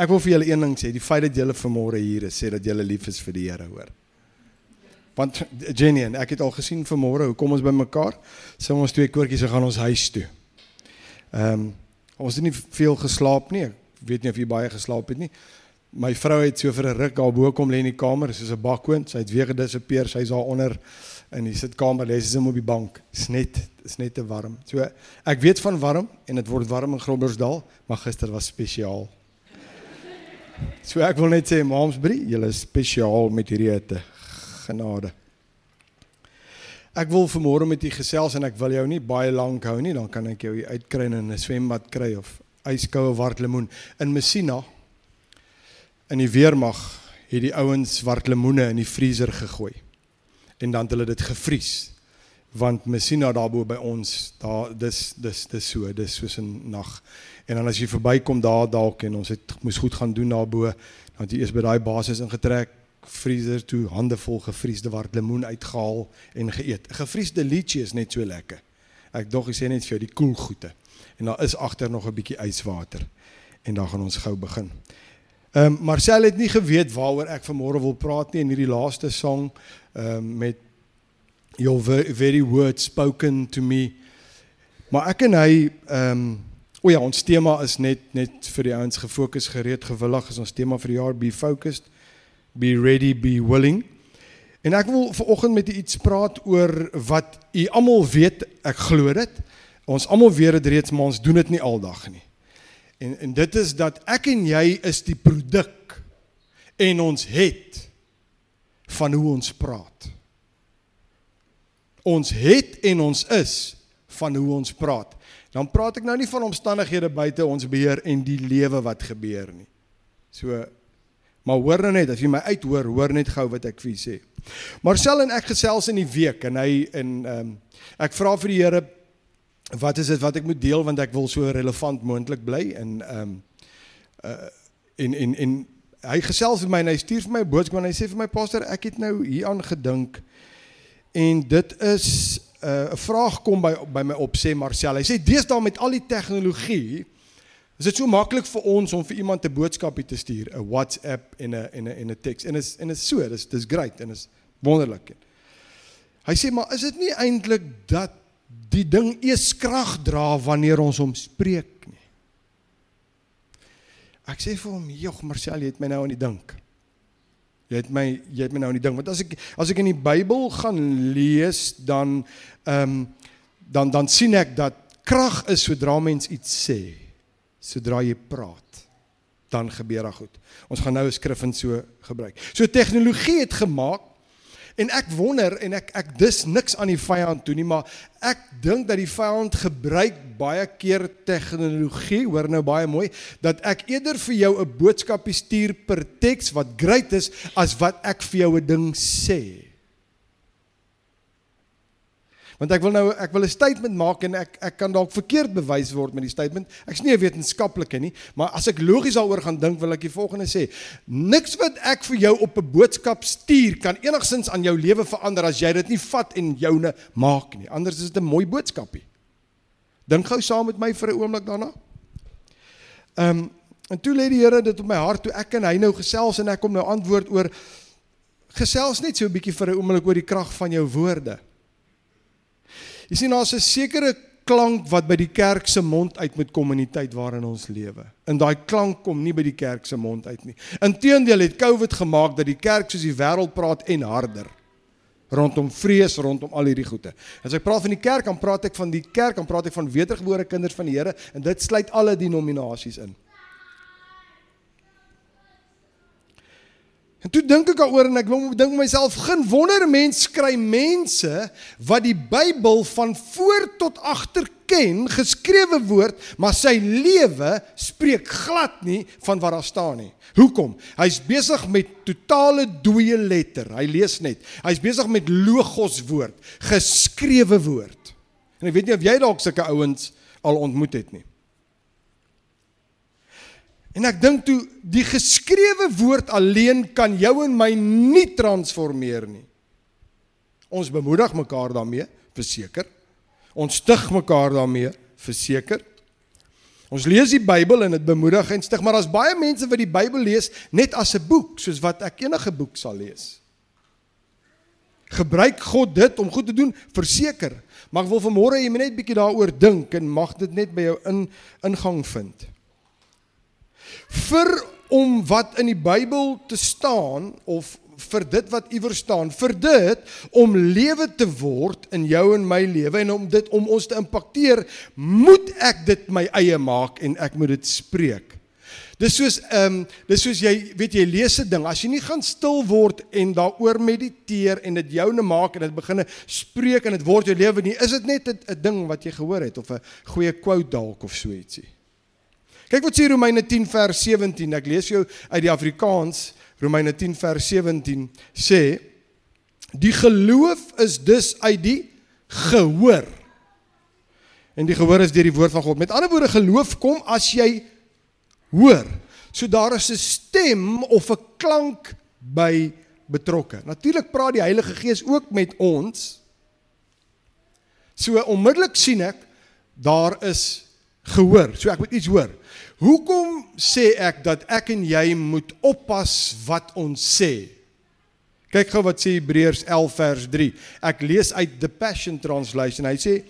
Ek wil vir julle een ding sê, die feit dat julle vanmôre hier is, sê dat julle lief is vir die Here, hoor. Want Jenny en ek het al gesien vanmôre hoe kom ons by mekaar? Sing ons twee koortjies en gaan ons huis toe. Ehm um, ons het nie veel geslaap nie. Ek weet nie of jy baie geslaap het nie. My vrou het so vir 'n ruk daar bo kom lê in die kamer, soos 'n bakkoond. Sy het weer gedisappear. Sy's daar onder in die sitkamer lê sy op die bank. Dis net is net te warm. So ek weet van warm en dit word warm in Groblersdal, maar gister was spesiaal. So ek wil net sê Maamsbrie, julle is spesiaal met hierdie ete. Genade. Ek wil vanmôre met u gesels en ek wil jou nie baie lank hou nie, dan kan ek jou uitkry in 'n swembad kry of yskoue wart lemoen in Messina in die weermag het die ouens wart lemoene in die vriezer gegooi. En dan het hulle dit gevries. Want Messina daarbo by ons, daar dis dis dis so, dis soos 'n nag. En dan as jy verbykom daar dalk en ons het moes goed gaan doen daarbo, dan het jy eers by daai basis ingetrek, vriezer toe, hande vol gevriesde wart lemoen uitgehaal en geëet. Gevriesde lychee is net so lekker. Ek dog ek sê net vir jou die koelgoede. En daar is agter nog 'n bietjie yswater. En dan gaan ons gou begin. Ehm um, Marcel het nie geweet waaroor ek vanmôre wil praat nie in hierdie laaste song ehm um, met your very words spoken to me. Maar ek en hy ehm um, o ja, ons tema is net net vir die ouens gefokus, gereed, gewillig is ons tema vir die jaar be focused, be ready, be willing. En ek wil vanoggend met u iets praat oor wat u almal weet, ek glo dit. Ons almal weet dit reeds, maar ons doen dit nie aldag nie. En en dit is dat ek en jy is die produk en ons het van hoe ons praat. Ons het en ons is van hoe ons praat. Dan praat ek nou nie van omstandighede buite ons beheer en die lewe wat gebeur nie. So maar hoor nou net as jy my uithoor, hoor net gou wat ek vir sê. Marcel en ek gesels in die week en hy en ehm um, ek vra vir die Here wat is dit wat ek moet deel want ek wil so relevant moontlik bly en ehm um, uh en en en hy gesels met my en hy stuur vir my 'n boodskap en hy sê vir my pastor ek het nou hieraan gedink en dit is uh, 'n uh, vraag kom by by my op sê Marcel hy sê deesdae met al die tegnologie is dit so maklik vir ons om vir iemand 'n boodskapie te stuur 'n WhatsApp en 'n en 'n en 'n teks en is en is so dis dis great en is wonderlik hy sê maar is dit nie eintlik dat die ding eers krag dra wanneer ons hom spreek nie. Ek sê vir hom, "Jog Marcel, jy het my nou aan die dink." Jy het my jy het my nou aan die dink, want as ek as ek in die Bybel gaan lees, dan ehm um, dan dan sien ek dat krag is sodra mens iets sê. Sodra jy praat, dan gebeur daar goed. Ons gaan nou 'n skrif in so gebruik. So tegnologie het gemaak En ek wonder en ek ek dis niks aan die vyand toe nie, maar ek dink dat die vyand gebruik baie keer tegnologie, hoor nou baie mooi, dat ek eerder vir jou 'n boodskapie stuur per teks wat great is as wat ek vir jou 'n ding sê. Want ek wil nou ek wil 'n statement maak en ek ek kan dalk verkeerd bewys word met die statement. Ek's nie 'n wetenskaplike nie, maar as ek logies daaroor gaan dink, wil ek die volgende sê. Niks wat ek vir jou op 'n boodskap stuur kan enigsins aan jou lewe verander as jy dit nie vat en joune maak nie. Anders is dit 'n mooi boodskapie. Dink gou saam met my vir 'n oomblik daarna. Ehm um, en toe lê die Here dit op my hart toe ek en hy nou gesels en ek kom nou antwoord oor gesels net so 'n bietjie vir 'n oomblik oor die krag van jou woorde. Jy sien daar's 'n sekere klank wat by die kerk se mond uit moet kom in die tyd waarin ons lewe. En daai klank kom nie by die kerk se mond uit nie. Inteendeel het COVID gemaak dat die kerk soos die wêreld praat en harder rondom vrees, rondom al hierdie goeie. As ek praat van die kerk, dan praat ek van die kerk, dan praat ek van wedergebore kinders van die Here en dit sluit alle denominasies in. En toe dink ek daaroor en ek dink myself, geen wonder mense kry mense wat die Bybel van voor tot agter ken, geskrewe woord, maar sy lewe spreek glad nie van wat daar staan nie. Hoekom? Hy's besig met totale dooie letter. Hy lees net. Hy's besig met logos woord, geskrewe woord. En ek weet nie of jy dalk sulke ouens al ontmoet het nie. En ek dink toe die geskrewe woord alleen kan jou en my nie transformeer nie. Ons bemoedig mekaar daarmee, verseker. Ons stig mekaar daarmee, verseker. Ons lees die Bybel en dit bemoedig en stig, maar daar's baie mense wat die Bybel lees net as 'n boek, soos wat ek enige boek sal lees. Gebruik God dit om goed te doen? Verseker. Maar ek wil vanmôre jy moet net bietjie daaroor dink en mag dit net by jou in ingang vind. Vir om wat in die Bybel te staan of vir dit wat iewers staan, vir dit om lewe te word in jou en my lewe en om dit om ons te impakteer, moet ek dit my eie maak en ek moet dit spreek. Dis soos ehm um, dis soos jy weet jy lees 'n ding, as jy nie gaan stil word en daaroor mediteer en dit joune maak en dit begine spreek en dit word jou lewe nie, is dit net 'n ding wat jy gehoor het of 'n goeie quote dalk of so ietsie. Kyk wat sê Romeine 10 vers 17. Ek lees jou uit die Afrikaans. Romeine 10 vers 17 sê die geloof is dus uit die gehoor. En die gehoor is deur die woord van God. Met ander woorde geloof kom as jy hoor. So daar is 'n stem of 'n klank by betrokke. Natuurlik praat die Heilige Gees ook met ons. So onmiddellik sien ek daar is gehoor. So ek moet iets hoor. Hoekom sê ek dat ek en jy moet oppas wat ons sê? Kyk gou wat sê Hebreërs 11 vers 3. Ek lees uit the Passion Translation. Hy sê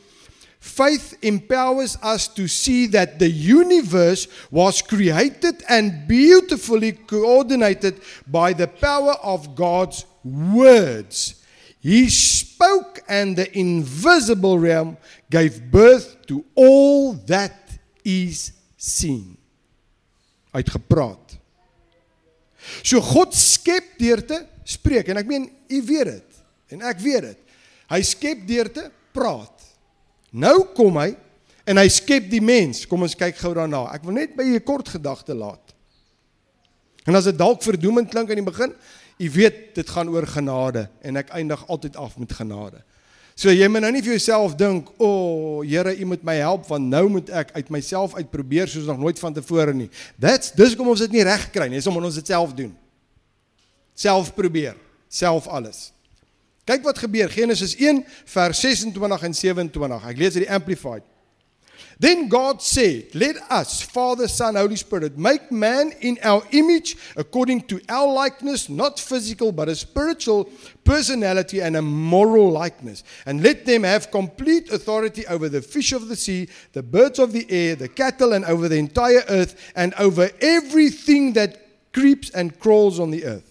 Faith empowers us to see that the universe was created and beautifully coordinated by the power of God's words. He spoke, and the invisible realm gave birth to all that is seen. Hy het gepraat. So God skep deur te spreek en ek meen u weet dit en ek weet dit. Hy skep deur te praat. Nou kom hy en hy skep die mens. Kom ons kyk gou daarna. Ek wil net by 'n kort gedagte laat. En as dit dalk verdoemend klink aan die begin, u weet dit gaan oor genade en ek eindig altyd af met genade. So jy moet nou nie vir jouself dink, "O, oh, Here, U moet my help want nou moet ek uit myself uitprobeer soos nog nooit vantevore nie." That's dis kom ons dit nie reg kry nie, dis om ons dit self doen. Self probeer, self alles. Kyk wat gebeur Genesis 1 vers 26 en 27. Ek lees uit die amplified. Then God said, Let us, Father, Son, Holy Spirit, make man in our image according to our likeness, not physical, but a spiritual personality and a moral likeness. And let them have complete authority over the fish of the sea, the birds of the air, the cattle, and over the entire earth, and over everything that creeps and crawls on the earth.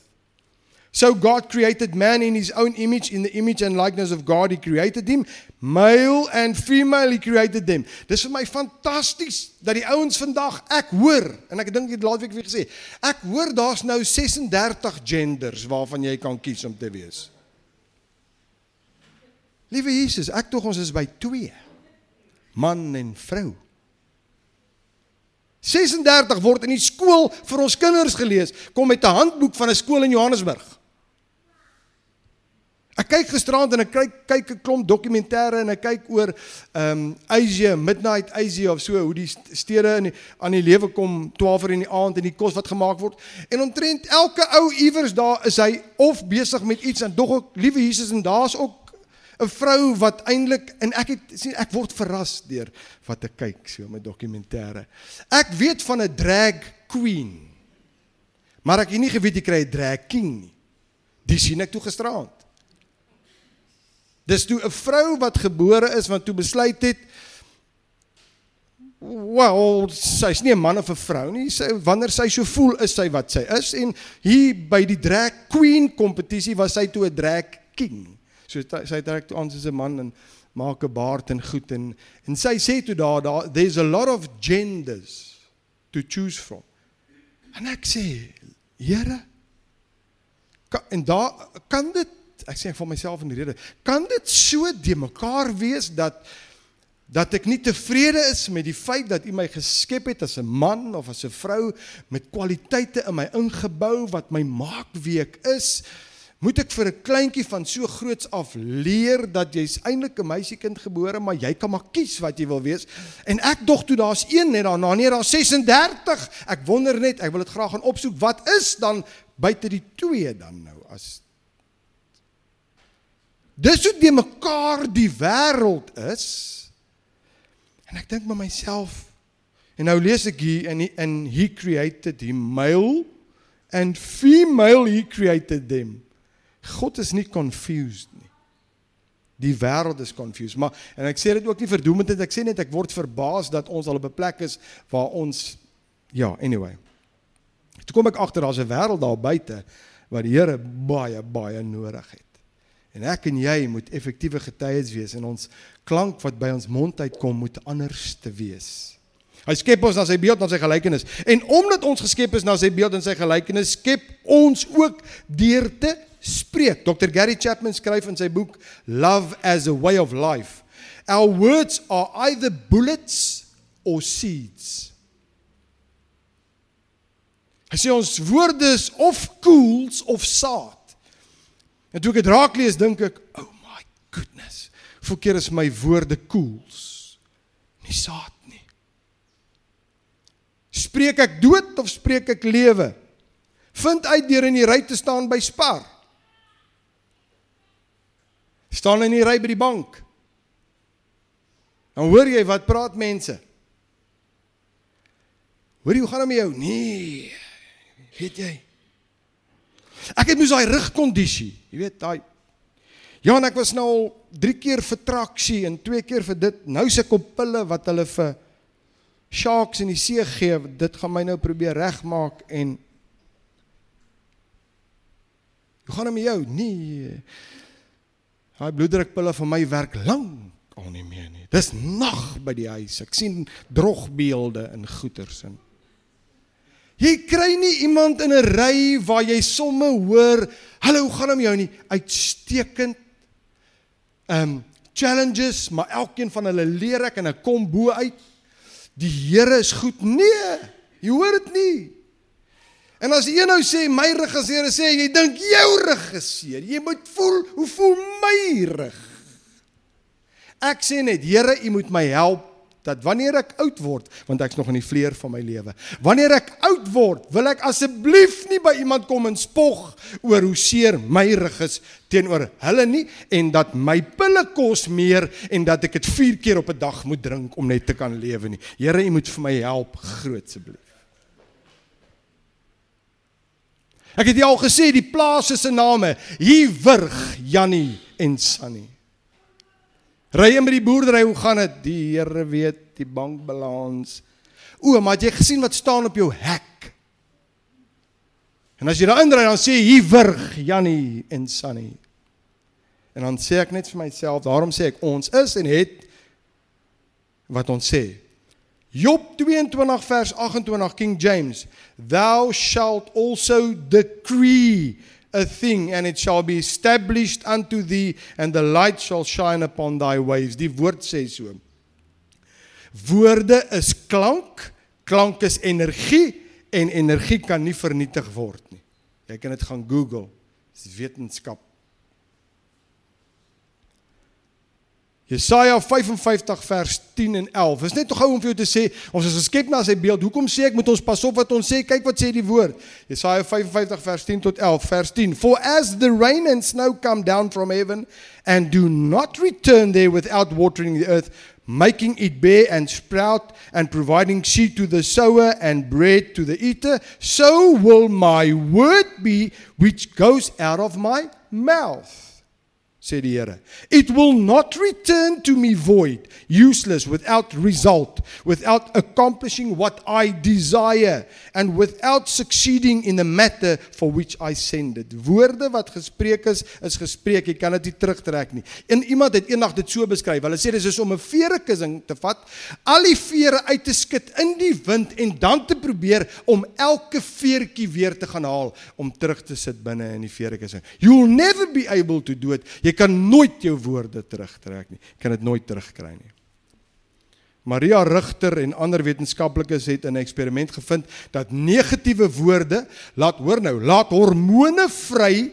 So God created man in his own image, in the image and likeness of God, he created him. Male and female, he created them. Dis vir my fantasties dat die ouens vandag ek hoor en ek dink dit laasweek weer gesê. Ek hoor daar's nou 36 genders waarvan jy kan kies om te wees. Liewe Jesus, ek tog ons is by 2. Man en vrou. 36 word in die skool vir ons kinders gelees. Kom met 'n handboek van 'n skool in Johannesburg. Ek kyk gisterand en ek kyk kyk 'n klomp dokumentêre en ek kyk oor ehm um, Asia, Midnight Asia of so hoe die stede in die, aan die lewe kom 12 uur in die aand en die kos wat gemaak word. En omtrent elke ou iewers daar is hy of besig met iets en dog ook liewe Jesus en daar's ook 'n vrou wat eintlik en ek het sien ek word verras deur wat ek kyk so met dokumentêre. Ek weet van 'n drag queen. Maar ek het nie geweet jy kry 'n drag king nie. Dis sien ek toe gisterand. Dis toe 'n vrou wat gebore is wat toe besluit het Wel, sy's nie 'n man of 'n vrou nie. Sy wanneer sy so voel is sy wat sy is en hier by die drag queen kompetisie was sy toe 'n drag king. So sy trek toe aan soos 'n man en maak 'n baard en goed en en sy sê toe daar daar there's a lot of genders to choose from. En ek sê, Here, en daar kan dit ek sê vir myself in die rede, kan dit so de mekaar wees dat dat ek nie tevrede is met die feit dat U my geskep het as 'n man of as 'n vrou met kwaliteite in my ingebou wat my maak wie ek is? Moet ek vir 'n kleintjie van so groots af leer dat jy's eintlik 'n meisiekind gebore, maar jy kan maar kies wat jy wil wees? En ek dog toe daar's een net daarna, nee, daar's 36. Ek wonder net, ek wil dit graag gaan opsoek. Wat is dan buite die twee dan nou as Dis hoe die mekaar die wêreld is. En ek dink by myself En nou lees ek hier en and he created him male and female he created them. God is nie confused nie. Die wêreld is confused, maar en ek sê dit ook nie verdoemend dit ek sê net ek word verbaas dat ons al op 'n plek is waar ons ja, anyway. Toe kom ek agter daar's 'n wêreld daar buite wat die Here baie baie nodig het. En ek en jy moet effektiewe getuies wees en ons klank wat by ons mond uitkom moet anders te wees. Hy skep ons na sy beeld en sy gelykenis. En omdat ons geskep is na sy beeld en sy gelykenis, skep ons ook deur te spreek. Dr. Gary Chapman skryf in sy boek Love as a Way of Life. Our words are either bullets or seeds. Hy sê ons woorde is of koels of saad. En toe ek dit raak lees, dink ek, "Oh my goodness. Voorkeer is my woorde koels, nie saad nie." Spreek ek dood of spreek ek lewe? Vind uit deur in die ry te staan by Spar. Staan in die ry by die bank. Dan hoor jy wat praat mense. Hoor jy hoe gaan dit met jou? Nee. Weet jy? Ek het mos daai rugkondisie, jy weet, daai Ja, en ek was nou al 3 keer vir traksie en 2 keer vir dit. Nou se ek op pille wat hulle vir sharks in die see gee. Dit gaan my nou probeer regmaak en Hoe gaan dit met jou? Nee. Daai bloeddrukpille vir my werk lank al nie meer nie. Dis nag by die huis. Ek sien drogbeelde in goeters en Jy kry nie iemand in 'n ry waar jy somme hoor, "Hallo, hoe gaan dit met jou nie?" Uitstekend. Um challenges, maar elkeen van hulle leer ek en ek kom bo uit. Die Here is goed. Nee, jy hoor dit nie. En as een nou sê my regisseur sê jy dink jou regisseur, jy moet voel hoe voel my rug. Ek sê net Here, U moet my help dat wanneer ek oud word, want ek's nog in die vleuer van my lewe. Wanneer ek oud word, wil ek asseblief nie by iemand kom en spog oor hoe seer my rug is teenoor hulle nie en dat my pille kos meer en dat ek dit 4 keer op 'n dag moet drink om net te kan lewe nie. Here, U moet vir my help, groot asseblief. Ek het jou al gesê die plase se name, Hiwurg, Jannie en Sunny. Ry in by die boerdery, hoe gaan dit? Die Here weet die bankbalans. O, maar het jy gesien wat staan op jou hek? En as jy daar inry, dan sê hier wurg Jannie en Sunny. En dan sê ek net vir myself, daarom sê ek ons is en het wat ons sê. Job 22 vers 28 King James, thou shalt also decree a thing and it shall be established unto thee and the light shall shine upon thy ways. Die woord sê so. Woorde is klank, klank is energie en energie kan nie vernietig word nie. Jy kan dit gaan Google. Dis wetenskap. Jesaja 55 vers 10 en 11. Is net tog gou om vir jou te sê, ons is geskep na sy beeld. Hoekom sê ek moet ons pas op wat ons sê? Kyk wat sê die woord. Jesaja 55 vers 10 tot 11. Vers 10. For as the rain and snow come down from heaven and do not return there without watering the earth, making it bear and sprout and providing seed to the sower and bread to the eater, so will my word be which goes out of my mouth sê die Here. It will not return to me void, useless, without result, without accomplishing what I desire and without succeeding in the matter for which I send it. Woorde wat gespreek is, is gespreek. Jy kan dit nie terugtrek nie. En iemand het eendag dit so beskryf. Hulle sê dis is om 'n veerekussing te vat, al die vere uit te skud in die wind en dan te probeer om elke veertjie weer te gaan haal om terug te sit binne in die veerekussing. You'll never be able to do it. Jy kan nooit jou woorde terugtrek nie. Jy kan dit nooit terugkry nie. Maria Rigter en ander wetenskaplikes het in 'n eksperiment gevind dat negatiewe woorde laat hoor nou, laat hormone vry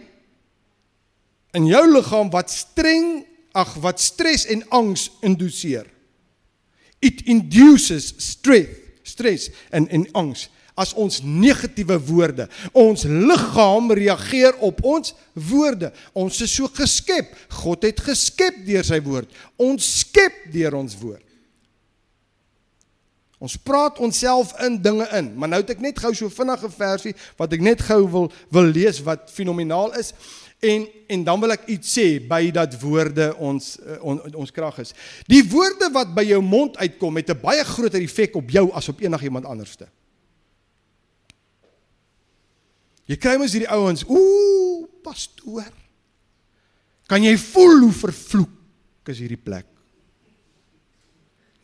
in jou liggaam wat streng, ag wat stres en angs induseer. It induces stress, stress en en angs as ons negatiewe woorde. Ons liggaam reageer op ons woorde. Ons is so geskep. God het geskep deur sy woord. Ons skep deur ons woord. Ons praat onsself in dinge in, maar nou het ek net gou so vinnige versie wat ek net gou wil wil lees wat fenomenaal is. En en dan wil ek iets sê by dat woorde ons uh, on, ons krag is. Die woorde wat by jou mond uitkom het 'n baie groter effek op jou as op enigiemand anderste. Jy kry mos hierdie ouens, ooh, pastoor. Kan jy voel hoe vervloek is hierdie plek?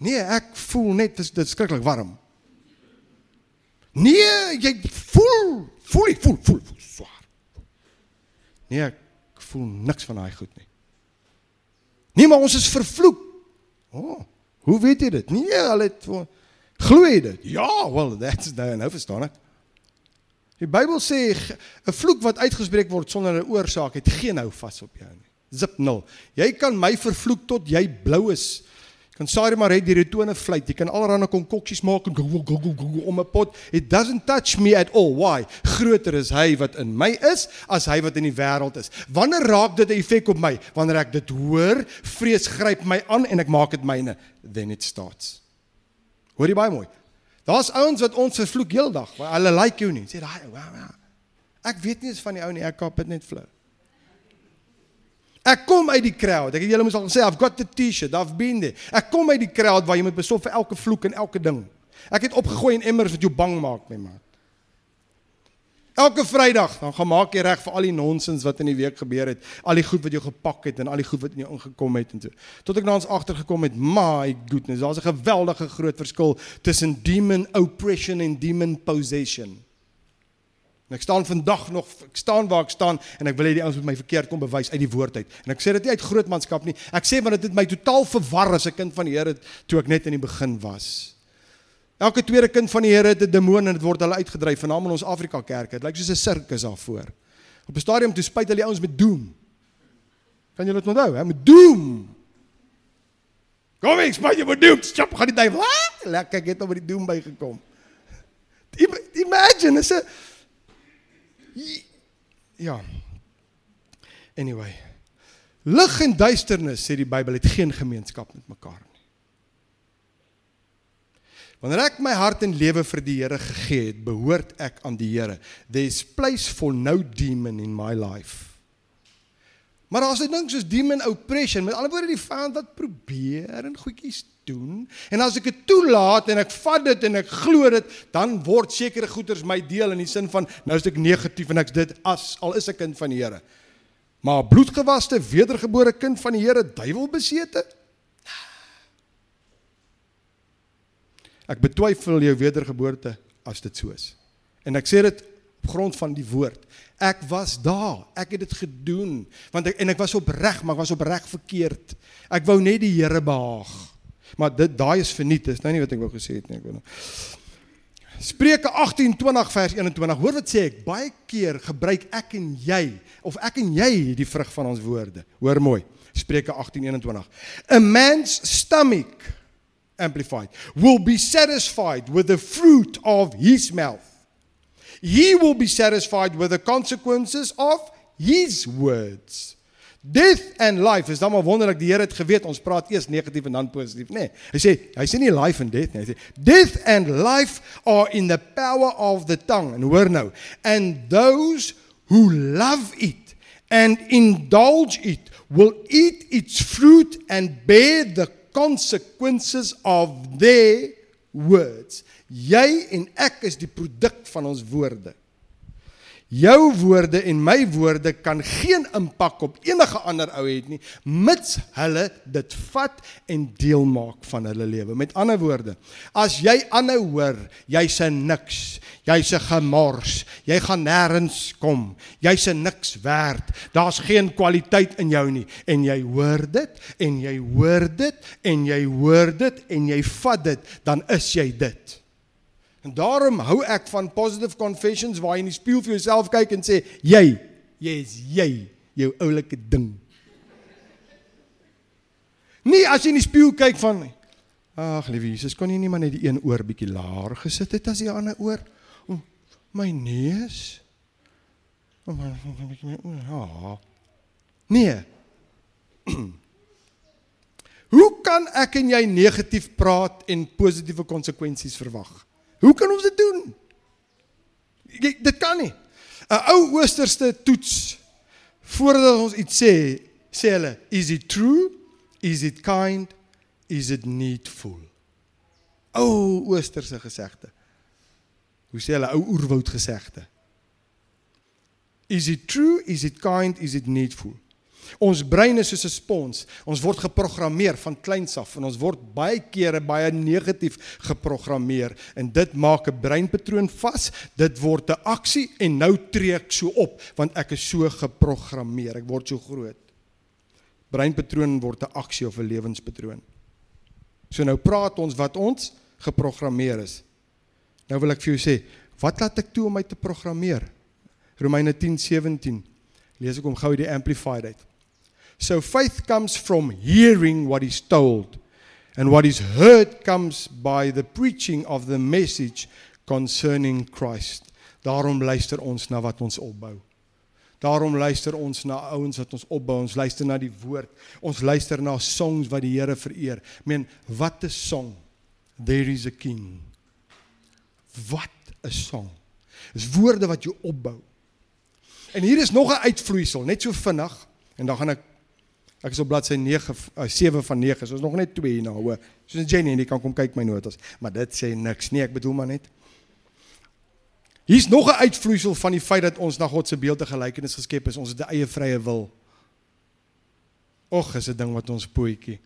Nee, ek voel net dit is skrikkelik warm. Nee, jy voel, voel voel, voel, voel swaar. Nee, ek voel niks van daai goed nie. Nee, maar ons is vervloek. O, oh, hoe weet jy dit? Nee, al het glo jy dit? Ja, well, that's nou nou verstaan ek. Die Bybel sê 'n vloek wat uitgespreek word sonder 'n oorsaak het geen hou vas op jou nie. Zip nul. Jy kan my vervloek tot jy blou is. Jy kan sorry maar het die retone fluit. Jy kan allerlei konkoksies maak en goggle goggle goggle om 'n pot. It doesn't touch me at all. Why? Groter is hy wat in my is as hy wat in die wêreld is. Wanneer raak dit 'n effek op my? Wanneer ek dit hoor, vrees gryp my aan en ek maak dit myne. Then it starts. Hoor jy baie mooi? Daar's ouens wat ons vervloek heeldag, want hulle like jou nie. Sê daai ou. Ek weet nie eens van die ou nie, ek kap dit net flou. Ek kom uit die crowd. Ek het julle mos al gesê, I've got the T-shirt, I've been there. Ek kom uit die crowd waar jy moet besof vir elke vloek en elke ding. Ek het opgegooi in emmers wat jou bang maak, my man. Elke Vrydag dan gaan maak jy reg vir al die nonsens wat in die week gebeur het, al die goed wat jou gepak het en al die goed wat in jou ingekom het en so. Tot ek nou ons agtergekom het, my goodness, daar's 'n geweldige groot verskil tussen demon oppression en demon possession. En ek staan vandag nog, ek staan waar ek staan en ek wil hê die ouens moet my verkeerd kom bewys uit die woord uit. En ek sê dit nie uit grootmanskap nie. Ek sê want dit het my totaal verwar as 'n kind van die Here toe ek net in die begin was. Elke tweede kind van die Here het 'n demoon en dit word hulle uitgedryf, veral in ons Afrika kerke. Dit lyk soos 'n sirkus daarvoor. Op 'n stadium toe spyt hulle die ouens met doom. Kan julle dit onthou, hè? Met doom. Kom ek spyt jy met doom. Stop, gaan die duiwel. Ah, lekker, ek het nou by die doom bygekom. Imagine, is 'n Ja. Anyway. Lig en duisternis sê die Bybel het geen gemeenskap met mekaar nie. Wanneer ek my hart en lewe vir die Here gegee het, behoort ek aan die Here. There's place for no demon in my life. Maar as dit ding soos demon oppression, met ander woorde die vyand wat probeer en goedjies doen, en as ek dit toelaat en ek vat dit en ek glo dit, dan word sekere goeders my deel in die sin van nou is ek negatief en ek's dit as al is ek kind van die Here. Maar bloedgewaste, wedergebore kind van die Here, duiwelbesete? Ek betwyfel jou wedergeboorte as dit so is. En ek sê dit op grond van die woord. Ek was daar. Ek het dit gedoen want ek en ek was opreg, maar ek was opreg verkeerd. Ek wou net die Here behaag. Maar dit daai is verniet. Dis nou nie wat ek wou gesê het nie, ek wou nou. Spreuke 18:20 vers 21. Hoor wat sê ek? Baie keer gebruik ek en jy of ek en jy die vrug van ons woorde. Hoor mooi. Spreuke 18:21. A man's stomach amplified will be satisfied with the fruit of his mouth. He will be satisfied with the consequences of his words. Death and life is dan maar wonderlik. Die Here het geweet ons praat eers negatief en dan positief nê? Nee, hy sê hy sê nie life and death nie. Hy sê death and life are in the power of the tongue. En hoor nou and those who love it and indulge it will eat its fruit and bear the consequences of their words. Jy en ek is die produk van ons woorde. Jou woorde en my woorde kan geen impak op enige ander ou hê nie mits hulle dit vat en deel maak van hulle lewe. Met ander woorde, as jy aanhou hoor, jy's 'n niks, jy's 'n gemors, jy gaan nêrens kom, jy's 'n niks werd. Daar's geen kwaliteit in jou nie en jy hoor dit en jy hoor dit en jy hoor dit en jy vat dit, dan is jy dit. En daarom hou ek van positive confessions waar jy in die spieël vir jouself kyk en sê jy, jy is jy, jou oulike ding. Nie as jy in die spieël kyk van ag liewe Jesus, kon jy nie maar net die een oor bietjie laer gesit het as die ander oor? O, my neus. O, maar bietjie my oor. Ja. Nee. Hoe kan ek en jy negatief praat en positiewe konsekwensies verwag? Hoe kan ons dit doen? Jy, dit kan nie. 'n Ou oosterste toets voordat ons iets sê, sê hulle, is it true? Is it kind? Is it needful? Ou oosterse gesegde. Hoe sê hulle ou oerwoud gesegde? Is it true? Is it kind? Is it needful? Ons brein is soos 'n spons. Ons word geprogrammeer van kleins af en ons word baie kere baie negatief geprogrammeer en dit maak 'n breinpatroon vas. Dit word 'n aksie en nou tree ek so op want ek is so geprogrammeer. Ek word so groot. Breinpatroon word 'n aksie of 'n lewenspatroon. So nou praat ons wat ons geprogrammeer is. Nou wil ek vir jou sê, wat laat ek toe om my te programmeer? Romeine 10:17. Lees ek hom gou die amplified uit. So faith comes from hearing what is told, and what is heard comes by the preaching of the message concerning Christ. Daarom luister ons na wat ons opbou. Daarom luister ons na ouens wat ons opbou. Ons luister na die woord. Ons luister na songs wat die Here vereer. Ek meen, wat 'n song. There is a king. Wat 'n song. Dis woorde wat jou opbou. En hier is nog 'n uitvloeisel, net so vinnig en dan gaan ek Ek is op bladsy 9 7 uh, van 9. So is nog net 2 hierna hoor. Soos Jenny en jy kan kom kyk my notas, maar dit sê niks nie. Ek bedoel maar net. Hier's nog 'n uitvloeisel van die feit dat ons na God se beeld en gelykenis geskep is. Ons het 'n eie vrye wil. Och, is 'n ding wat ons poetjie.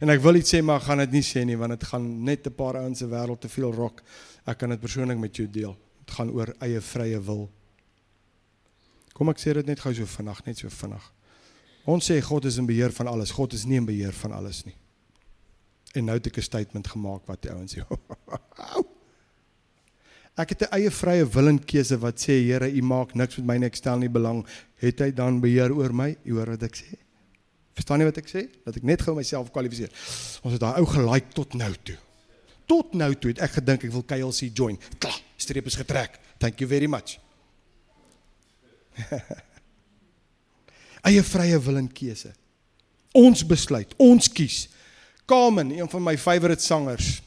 En ek wil iets sê maar gaan dit nie sê nie want dit gaan net 'n paar ouens se wêreld te veel rok. Ek kan dit persoonlik met jou deel. Dit gaan oor eie vrye wil. Kom ek sê dit net gou so vinnig, net so vinnig. Ons sê God is in beheer van alles. God is nie in beheer van alles nie. En nou het ek 'n statement gemaak wat die ouens sê. ek het 'n eie vrye wil en keuse wat sê Here, U maak niks met my nie, ek stel nie belang. Het hy dan beheer oor my? U hoor wat ek sê? Verstaan jy wat ek sê? Dat ek net gou myself kwalifiseer. Ons het daai ou gelike tot nou toe. Tot nou toe het ek gedink ek wil KLC join. Klaar, streep is getrek. Thank you very much. Eie vrye wil en keuse. Ons besluit, ons kies. Carmen, een van my favourite sangers,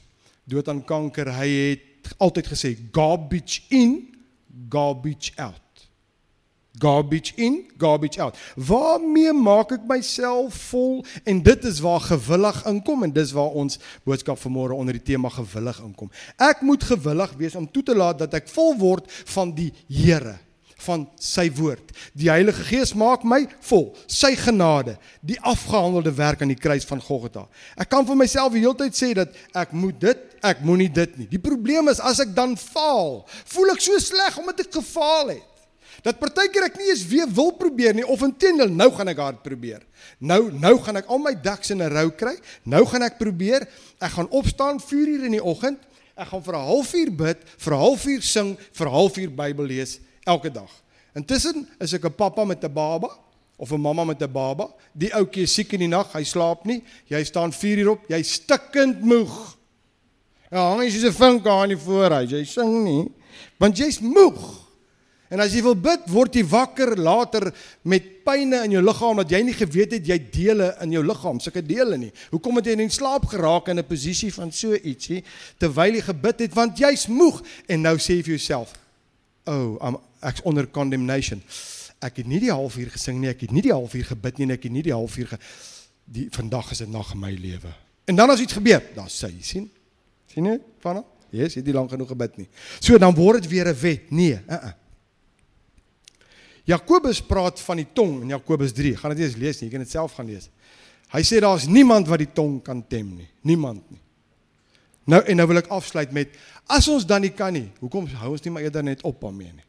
dood aan kanker, hy het altyd gesê garbage in, garbage out. Garbage in, garbage out. Waarmee maak ek myself vol? En dit is waar gewillig inkom en dis waar ons boodskap vanmôre onder die tema gewillig inkom. Ek moet gewillig wees om toe te laat dat ek vol word van die Here van sy woord. Die Heilige Gees maak my vol. Sy genade, die afgehandelde werk aan die kruis van Golgotha. Ek kan vir myself die hele tyd sê dat ek moet dit, ek moenie dit nie. Die probleem is as ek dan faal, voel ek so sleg omdat ek gefaal het. Dat partykeer ek nie eens weer wil probeer nie of intendeel nou gaan ek hard probeer. Nou nou gaan ek al my ducks in 'n rou kry. Nou gaan ek probeer. Ek gaan opstaan 4 uur in die oggend. Ek gaan vir 'n halfuur bid, vir 'n halfuur sing, vir 'n halfuur Bybel lees elke dag. Intussen is ek 'n pappa met 'n baba of 'n mamma met 'n baba. Die ouetjie is siek in die nag, hy slaap nie. Jy staan 4 uur op, jy stikkend moeg. Ja, hang jy soos 'n vink aan die voorhuis. Jy sing nie, want jy's moeg. En as jy wil bid, word jy wakker later met pyne in jou liggaam dat jy nie geweet het jy dele in jou liggaam, sulke dele nie. Hoekom het jy in slaap geraak in 'n posisie van so ietsie terwyl jy gebid het want jy's moeg en nou sê jy vir jouself, "Oh, I'm ek's onder condemnation. Ek het nie die halfuur gesing nie, ek het nie die halfuur gebid nie, ek het nie die halfuur ge die vandag is 'n nag in my lewe. En dan as iets gebeur, dan sê jy sien. sien jy? Vanna? Yes, jy het nie lank genoeg gebid nie. So dan word dit weer 'n wet. Nee, uh -uh. Jakobus praat van die tong in Jakobus 3. Gaan dit eens lees nie, jy kan dit self gaan lees. Hy sê daar's niemand wat die tong kan tem nie. Niemand nie. Nou en nou wil ek afsluit met as ons dan nie kan nie, hoekom hou ons nie maar eerder net op daarmee nie?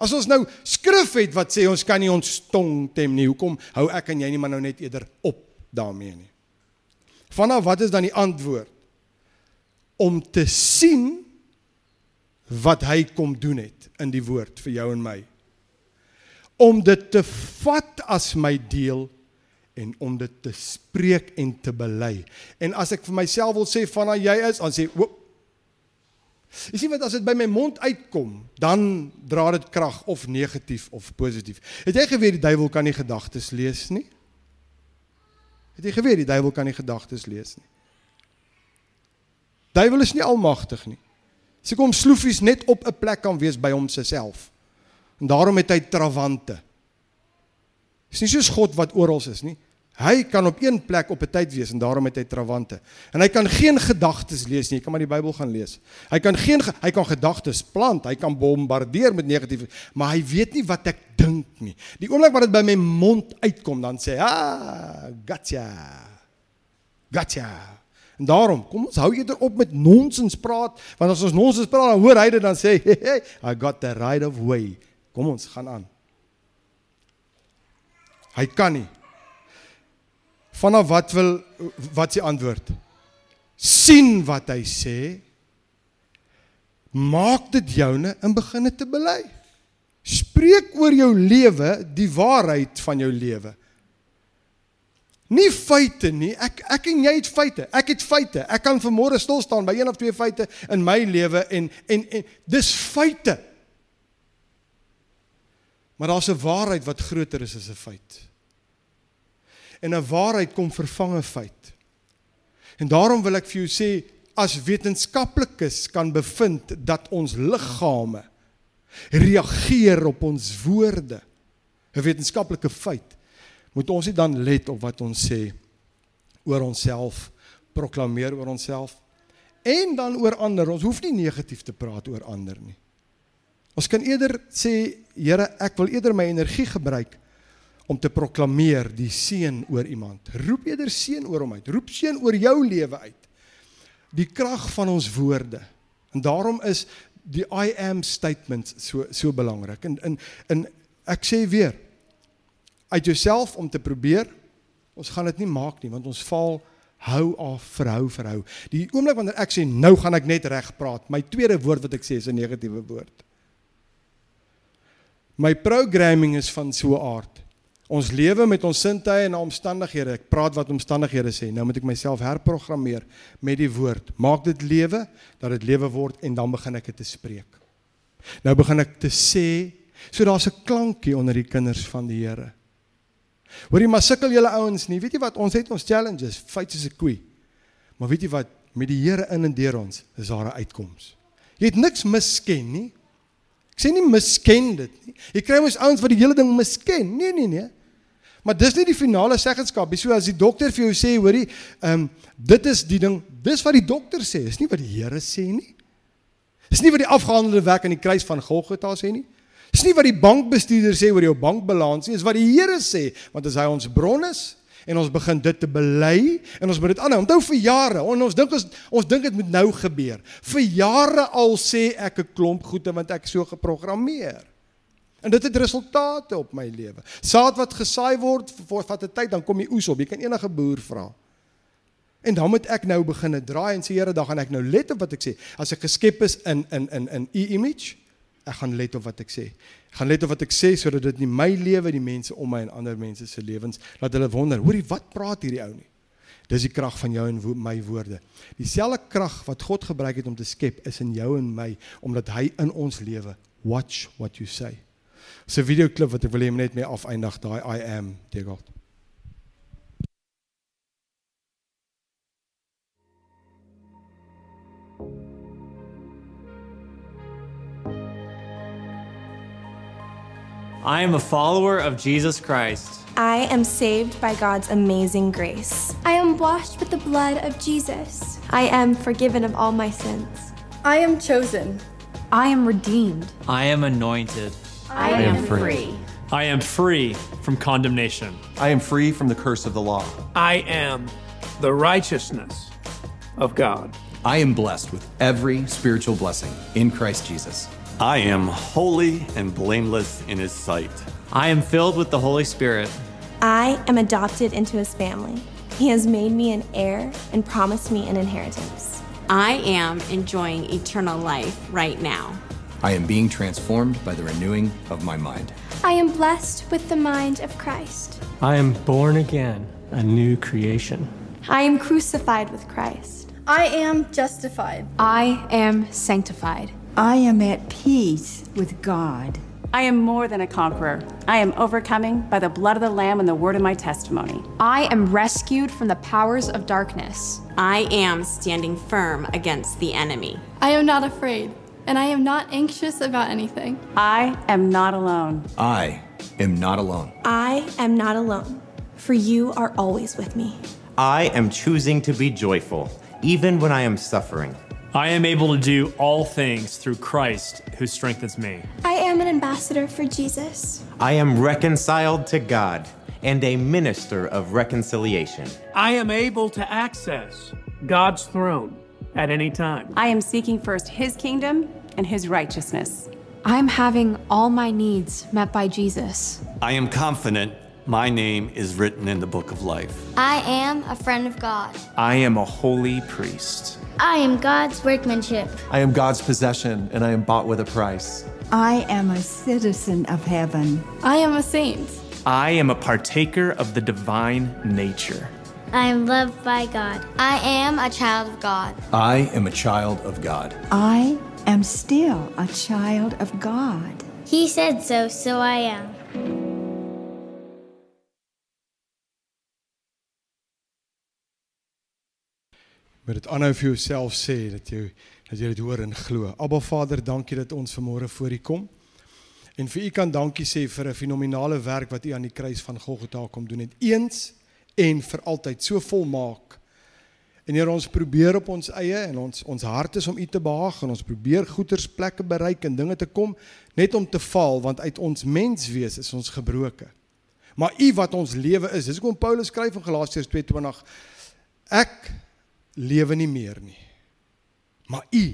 As ons nou skrif het wat sê ons kan nie ons tong tem nie, hoekom hou ek en jy nie maar nou net eerder op daarmee nie? Vanaf wat is dan die antwoord? Om te sien wat hy kom doen het in die woord vir jou en my. Om dit te vat as my deel en om dit te spreek en te bely. En as ek vir myself wil sê van jy is, dan sê oop Jy sien wat as dit by my mond uitkom, dan dra dit krag of negatief of positief. Het jy geweet die duiwel kan nie gedagtes lees nie? Het jy geweet die duiwel kan nie gedagtes lees nie? Duiwel is nie almagtig nie. Sy kom sloefies net op 'n plek kan wees by hom se self. En daarom het hy trawante. Dis nie soos God wat oral is nie. Hy kan op een plek op 'n tyd wees en daarom het hy trawante. En hy kan geen gedagtes lees nie. Jy kan maar die Bybel gaan lees. Hy kan geen hy kan gedagtes plant, hy kan bombardeer met negatiewe, maar hy weet nie wat ek dink nie. Die oomblik wat dit by my mond uitkom, dan sê hy, "Ah, gotcha." Gotcha. En daarom, kom ons hou eerder op met nonsens praat, want as ons nonsens praat, dan hoor hy dit dan sê, hey, hey, "I got the right of way." Kom ons gaan aan. Hy kan nie Vanaf wat wil wat sy antwoord? sien wat hy sê. Maak dit joune en begin dit te bely. Spreek oor jou lewe die waarheid van jou lewe. Nie feite nie. Ek ek en jy het feite. Ek het feite. Ek kan vanmôre stil staan by een of twee feite in my lewe en en en dis feite. Maar daar's 'n waarheid wat groter is as 'n feit en 'n waarheid kom vervang 'n feit. En daarom wil ek vir jou sê as wetenskaplikes kan bevind dat ons liggame reageer op ons woorde, 'n wetenskaplike feit, moet ons nie dan let op wat ons sê oor onsself, proklameer oor onsself en dan oor ander. Ons hoef nie negatief te praat oor ander nie. Ons kan eerder sê, Here, ek wil eerder my energie gebruik om te proklameer die seën oor iemand. Roep eerder seën oor hom uit. Roep seën oor jou lewe uit. Die krag van ons woorde. En daarom is die I am statements so so belangrik. En in in ek sê weer uit jouself om te probeer ons gaan dit nie maak nie want ons val hou af verhou verhou. Die oomblik wanneer ek sê nou gaan ek net reg praat, my tweede woord wat ek sê is 'n negatiewe woord. My programming is van so 'n aard. Ons lewe met ons sintuie en omstandighede. Ek praat wat omstandighede sê. Nou moet ek myself herprogrammeer met die woord. Maak dit lewe dat dit lewe word en dan begin ek dit te spreek. Nou begin ek te sê, so daar's 'n klankie onder die kinders van die Here. Hoorie maar sukkel julle ouens nie. Weet jy wat? Ons het ons challenges, fights is 'n koei. Maar weet jy wat? Met die Here in en deur ons is daar 'n uitkoms. Jy het niks misken nie. Ek sê nie misken dit nie. Jy kry mos ouens wat die hele ding misken. Nee, nee, nee. Maar dis nie die finale seggenskap nie. So as die dokter vir jou sê, hoorie, ehm um, dit is die ding, dis wat die dokter sê, is nie wat die Here sê nie. Dis nie wat die afgehandelde werk aan die kruis van Golgotha sê nie. Dis nie wat die bankbestuurder sê oor jou bankbalans nie, is wat die Here sê, want as hy ons bron is en ons begin dit te bely en ons moet dit aanhou. Onthou vir jare, on, ons dink ons ons dink dit moet nou gebeur. Vir jare al sê ek 'n klomp goede want ek so geprogrammeer. En dit het resultate op my lewe. Saad wat gesaai word, vat 'n tyd dan kom die oes op. Jy kan enige boer vra. En dan moet ek nou begin draai en sê Here, dan gaan ek nou let op wat ek sê. As ek geskep is in in in in u image, ek gaan let op wat ek sê. Ek gaan let op wat ek sê sodat dit nie my lewe, die mense om my en ander mense se lewens laat hulle wonder, hoorie, wat praat hierdie ou nie? Dis die krag van jou en wo my woorde. Dieselfde krag wat God gebruik het om te skep, is in jou en my omdat hy in ons lewe watch what you say. 'n videoklip wat ek wil hê net mee afeindig daai I am deur God. I am a follower of Jesus Christ. I am saved by God's amazing grace. I am washed with the blood of Jesus. I am forgiven of all my sins. I am chosen. I am redeemed. I am anointed. I, I am free. free. I am free from condemnation. I am free from the curse of the law. I am the righteousness of God. I am blessed with every spiritual blessing in Christ Jesus. I am holy and blameless in his sight. I am filled with the Holy Spirit. I am adopted into his family. He has made me an heir and promised me an inheritance. I am enjoying eternal life right now. I am being transformed by the renewing of my mind. I am blessed with the mind of Christ. I am born again, a new creation. I am crucified with Christ. I am justified. I am sanctified. I am at peace with God. I am more than a conqueror. I am overcoming by the blood of the Lamb and the word of my testimony. I am rescued from the powers of darkness. I am standing firm against the enemy. I am not afraid, and I am not anxious about anything. I am not alone. I am not alone. I am not alone, for you are always with me. I am choosing to be joyful, even when I am suffering. I am able to do all things through Christ who strengthens me. I am an ambassador for Jesus. I am reconciled to God and a minister of reconciliation. I am able to access God's throne at any time. I am seeking first his kingdom and his righteousness. I'm having all my needs met by Jesus. I am confident my name is written in the book of life. I am a friend of God. I am a holy priest. I am God's workmanship. I am God's possession, and I am bought with a price. I am a citizen of heaven. I am a saint. I am a partaker of the divine nature. I am loved by God. I am a child of God. I am a child of God. I am still a child of God. He said so, so I am. Moet dit aanhou vir jouself sê dat jy dat jy dit hoor en glo. Abba Vader, dankie dat ons vanmôre voor U kom. En vir U kan dankie sê vir 'n fenominale werk wat U aan die kruis van Golgotha kom doen het. Eens en vir altyd so volmaak. En Here, ons probeer op ons eie en ons ons hart is om U te behaag en ons probeer goeders plekke bereik en dinge te kom net om te val want uit ons menswees is ons gebroke. Maar U wat ons lewe is. Dis hoekom Paulus skryf in Galasiërs 2:20 Ek lewe nie meer nie. Maar U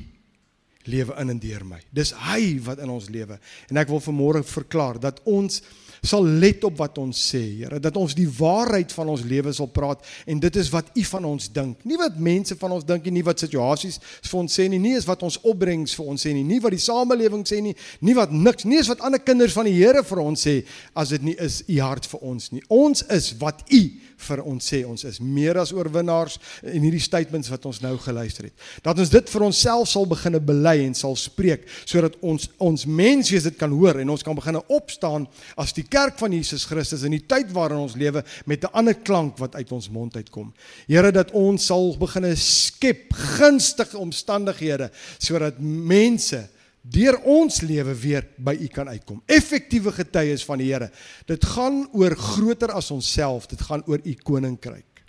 lewe in en deur my. Dis hy wat in ons lewe. En ek wil vanmôre verklaar dat ons sal let op wat ons sê, Here, dat ons die waarheid van ons lewe sal praat en dit is wat U van ons dink. Nie wat mense van ons dink nie, nie wat situasies vir ons sê nie, nie is wat ons opbrengs vir ons sê nie, nie wat die samelewing sê nie, nie wat niks, nie is wat ander kinders van die Here vir ons sê as dit nie is U hart vir ons nie. Ons is wat U vir ons sê ons is meer as oorwinnaars in hierdie statements wat ons nou geluister het. Dat ons dit vir onsself sal begine bely en sal spreek sodat ons ons menswees dit kan hoor en ons kan begine opstaan as die kerk van Jesus Christus in die tyd waarin ons lewe met 'n ander klank wat uit ons mond uitkom. Here dat ons sal begine skep gunstige omstandighede sodat mense deur ons lewe weer by U kan uitkom. Effektiewe getuies van die Here. Dit gaan oor groter as onsself, dit gaan oor U koninkryk.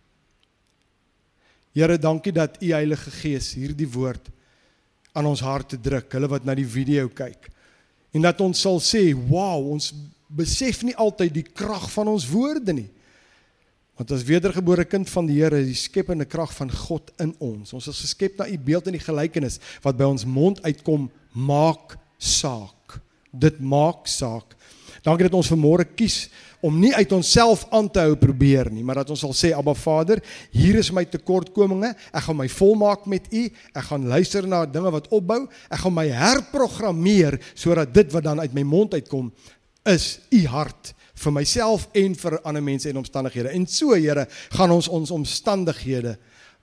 Here, dankie dat U Heilige Gees hierdie woord aan ons harte druk, hulle wat na die video kyk. En dat ons sal sê, "Wow, ons besef nie altyd die krag van ons woorde nie." Want as wedergebore kind van die Here, die skepende krag van God in ons. Ons is geskep na U beeld en die gelykenis wat by ons mond uitkom, maak saak. Dit maak saak. Dankie dat ons vanmôre kies om nie uit onsself aan te hou probeer nie, maar dat ons sal sê Abba Vader, hier is my tekortkominge, ek gaan my volmaak met U, ek gaan luister na dinge wat opbou, ek gaan my herprogrammeer sodat dit wat dan uit my mond uitkom is U hart vir myself en vir ander mense en omstandighede. En so Here, gaan ons ons omstandighede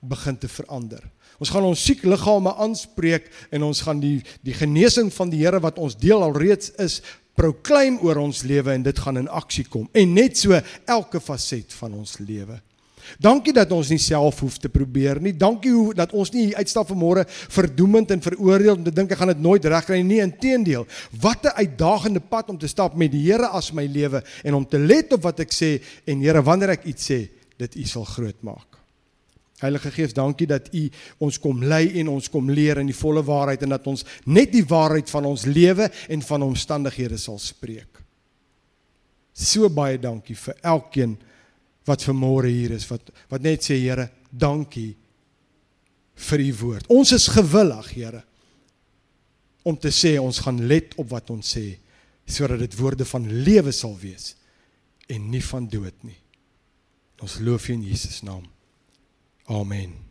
begin te verander. Ons gaan ons siek liggame aanspreek en ons gaan die die genesing van die Here wat ons deel alreeds is proklaim oor ons lewe en dit gaan in aksie kom. En net so elke faset van ons lewe. Dankie dat ons nie self hoef te probeer nie. Dankie hoe dat ons nie uitstap vanmôre verdoemend en veroordeel om te dink ek gaan dit nooit regkry nie. Inteendeel, wat 'n uitdagende pad om te stap met die Here as my lewe en om te let op wat ek sê en Here, wanneer ek iets sê, dit U sal groot maak. Heilige Gees, dankie dat U ons kom lei en ons kom leer in die volle waarheid en dat ons net die waarheid van ons lewe en van omstandighede sal spreek. So baie dankie vir elkeen wat vanmôre hier is wat wat net sê Here, dankie vir u woord. Ons is gewillig, Here, om te sê ons gaan let op wat ons sê sodat dit woorde van lewe sal wees en nie van dood nie. Ons loof U in Jesus naam. Amen.